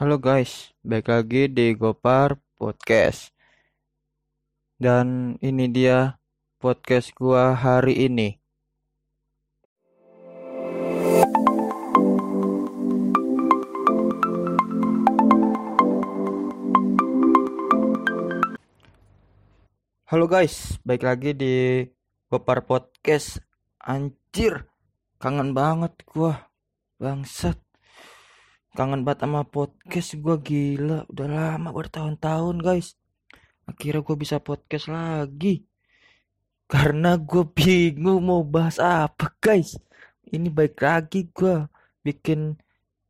Halo guys, baik lagi di Gopar Podcast. Dan ini dia podcast gua hari ini. Halo guys, baik lagi di Gopar Podcast. Anjir, kangen banget gua. Bangsat. Kangen banget sama podcast gua gila. Udah lama bertahun-tahun guys. Akhirnya gua bisa podcast lagi. Karena gue bingung mau bahas apa guys. Ini baik lagi gua bikin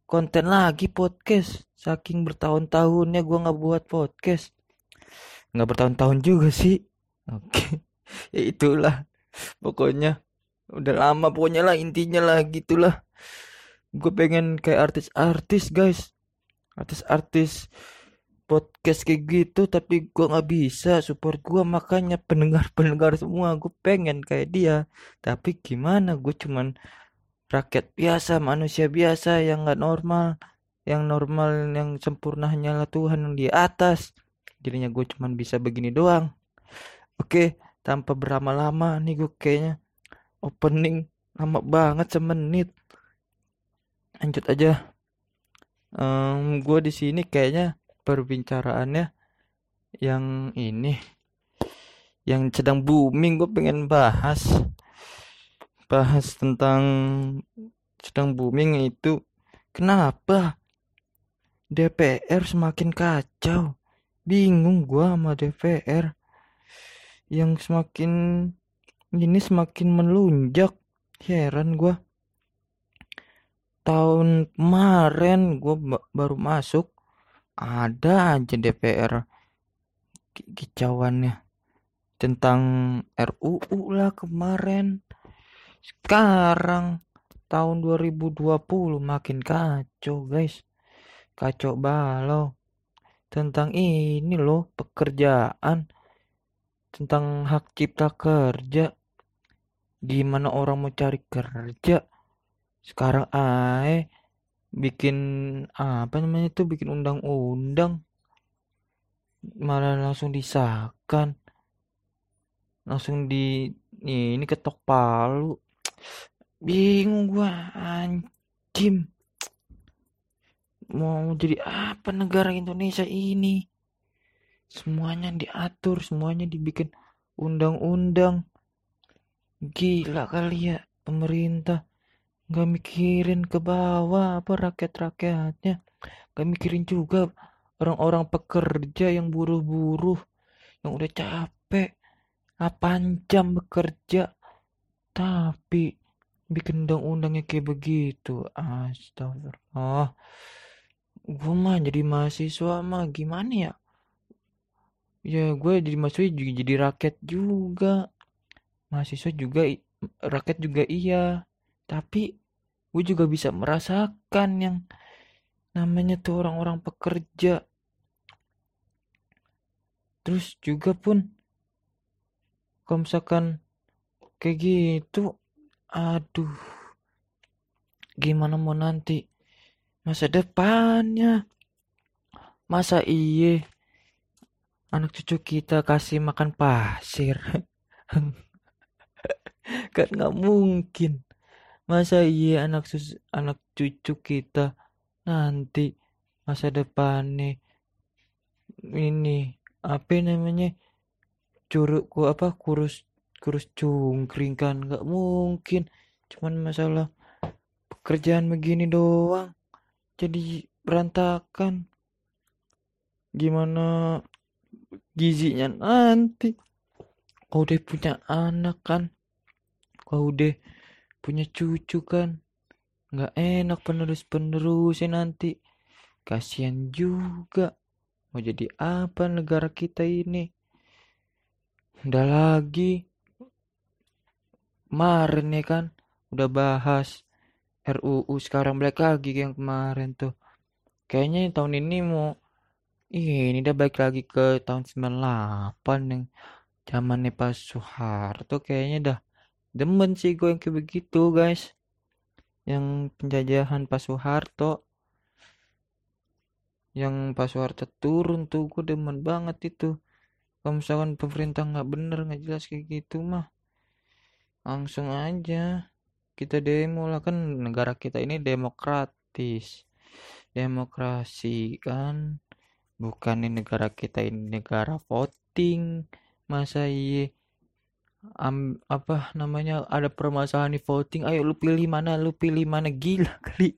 konten lagi podcast. Saking bertahun-tahunnya gua nggak buat podcast. Nggak bertahun-tahun juga sih. Oke. Ya itulah. Pokoknya udah lama pokoknya lah intinya lah gitulah. Gue pengen kayak artis-artis guys. Artis-artis podcast kayak gitu tapi gue nggak bisa support gue makanya pendengar-pendengar semua gue pengen kayak dia. Tapi gimana? Gue cuman rakyat biasa manusia biasa yang nggak normal. Yang normal yang sempurna hanyalah Tuhan yang di atas. Jadinya gue cuman bisa begini doang. Oke tanpa berlama-lama nih gue kayaknya opening lama banget semenit lanjut aja. Um, gue di sini kayaknya perbicaraannya yang ini yang sedang booming. Gue pengen bahas bahas tentang sedang booming itu kenapa DPR semakin kacau? Bingung gue sama DPR yang semakin ini semakin melunjak. Heran gue tahun kemarin gue baru masuk ada aja DPR kicauannya tentang RUU lah kemarin. Sekarang tahun 2020 makin kacau guys. Kacau balau. Tentang ini loh pekerjaan. Tentang hak cipta kerja. Gimana orang mau cari kerja sekarang ae bikin apa namanya tuh bikin undang-undang. Malah langsung disahkan. Langsung di ini ketok palu. Bingung gua anjim. Mau jadi apa negara Indonesia ini? Semuanya diatur semuanya dibikin undang-undang. Gila kali ya pemerintah nggak mikirin ke bawah apa rakyat-rakyatnya. Nggak mikirin juga orang-orang pekerja yang buruh-buruh yang udah capek. 8 jam bekerja? Tapi bikin undang-undangnya kayak begitu. Astagfirullah. Gue mah jadi mahasiswa mah gimana ya? Ya gue jadi mahasiswa juga jadi rakyat juga. Mahasiswa juga rakyat juga iya. Tapi gue juga bisa merasakan yang namanya tuh orang-orang pekerja. Terus juga pun kalau misalkan kayak gitu aduh gimana mau nanti masa depannya? Masa iye anak cucu kita kasih makan pasir? Kan nggak mungkin masa iya anak sus anak cucu kita nanti masa depannya ini apa namanya curugku apa kurus kurus cungkring kan? Nggak mungkin. Cuman masalah pekerjaan begini doang. Jadi berantakan. Gimana gizinya nanti? Kau udah punya anak kan? Kau udah punya cucu kan? Nggak enak penerus penerusnya nanti. Kasihan juga. Mau jadi apa negara kita ini? Udah lagi. Kemarin ya kan? Udah bahas RUU sekarang balik lagi yang kemarin tuh. Kayaknya tahun ini mau ini udah balik lagi ke tahun 98 yang zamannya Pak Soeharto kayaknya dah demen sih gue yang kayak begitu guys. Yang penjajahan Pak Soeharto yang passwordnya turun tuh gue demen banget itu. Kalau misalkan pemerintah nggak bener nggak jelas kayak gitu mah langsung aja kita demo lah. Kan negara kita ini demokratis. Demokrasi kan bukan ini negara kita ini negara voting. Masa iya am, apa namanya ada permasalahan di voting. Ayo lu pilih mana lu pilih mana. Gila kali.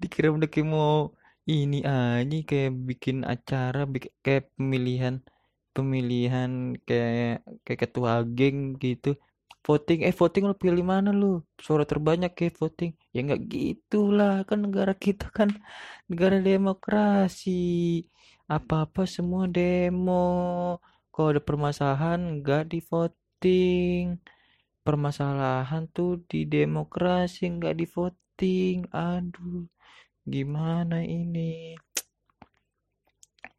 Dikira udah kayak mau ini aja kayak bikin acara bikin, kayak pemilihan pemilihan kayak kayak ketua geng gitu. Voting eh voting lu pilih mana lu? Suara terbanyak kayak voting. Ya nggak gitulah kan negara kita kan negara demokrasi. Apa-apa semua demo. Kalau ada permasalahan nggak di voting permasalahan tuh di demokrasi nggak di voting aduh gimana ini?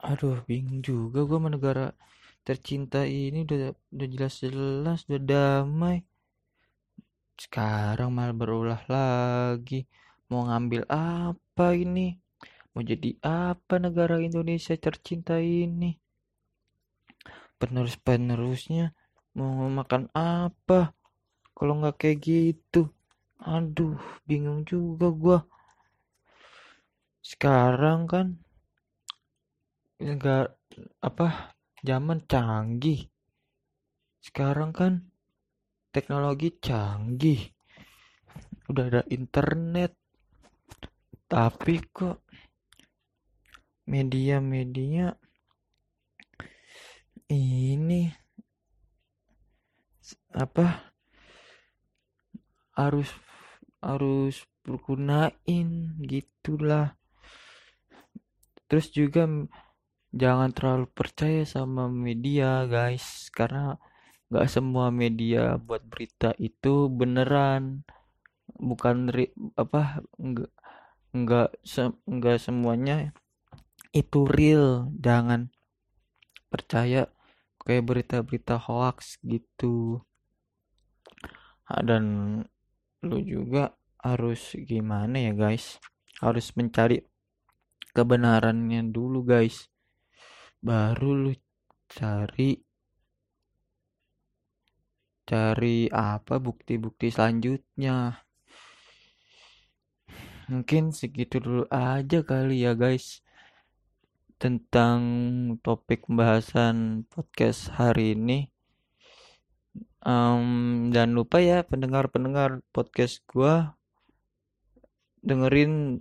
Aduh bingung juga gue negara tercinta ini udah udah jelas-jelas udah damai. Sekarang malah berulah lagi. Mau ngambil apa ini? Mau jadi apa negara Indonesia tercinta ini? Penerus-penerusnya mau makan apa? Kalau nggak kayak gitu. Aduh bingung juga gua. Sekarang kan enggak apa zaman canggih. Sekarang kan teknologi canggih. Udah ada internet. Tapi kok media-media ini apa harus harus bergunain gitulah. Terus juga jangan terlalu percaya sama media guys. Karena nggak semua media buat berita itu beneran. Bukan ri, apa nggak nggak se, nggak semuanya itu real. Jangan percaya kayak berita-berita hoax gitu. Dan lu juga harus gimana ya guys? Harus mencari kebenarannya dulu guys. Baru lu cari cari apa bukti-bukti selanjutnya. Mungkin segitu dulu aja kali ya guys tentang topik pembahasan podcast hari ini. Um, jangan lupa ya pendengar-pendengar podcast gua dengerin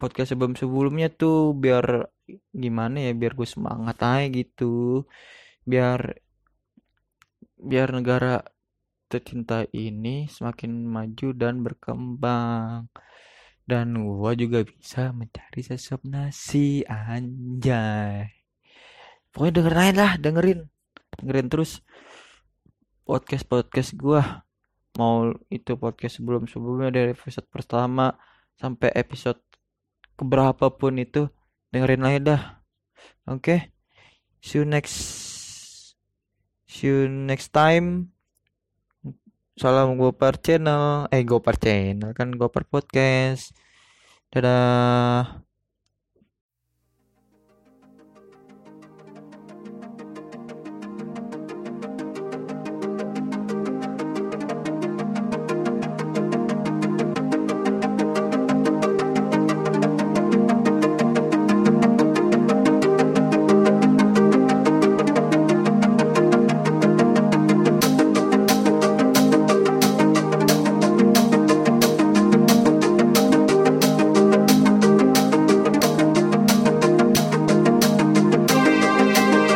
podcast sebelum-sebelumnya tuh biar gimana ya biar gue semangat aja gitu. Biar biar negara tercinta ini semakin maju dan berkembang dan gue juga bisa mencari sesop nasi anjay. Pokoknya dengerin aja lah dengerin. Dengerin terus podcast podcast gue mau itu podcast sebelum sebelumnya dari episode pertama sampai episode keberapa pun itu dengerin lagi dah. Oke? Okay? see you next see you next time salam Gopar channel. Eh Gopar channel kan Gopar podcast. Dadah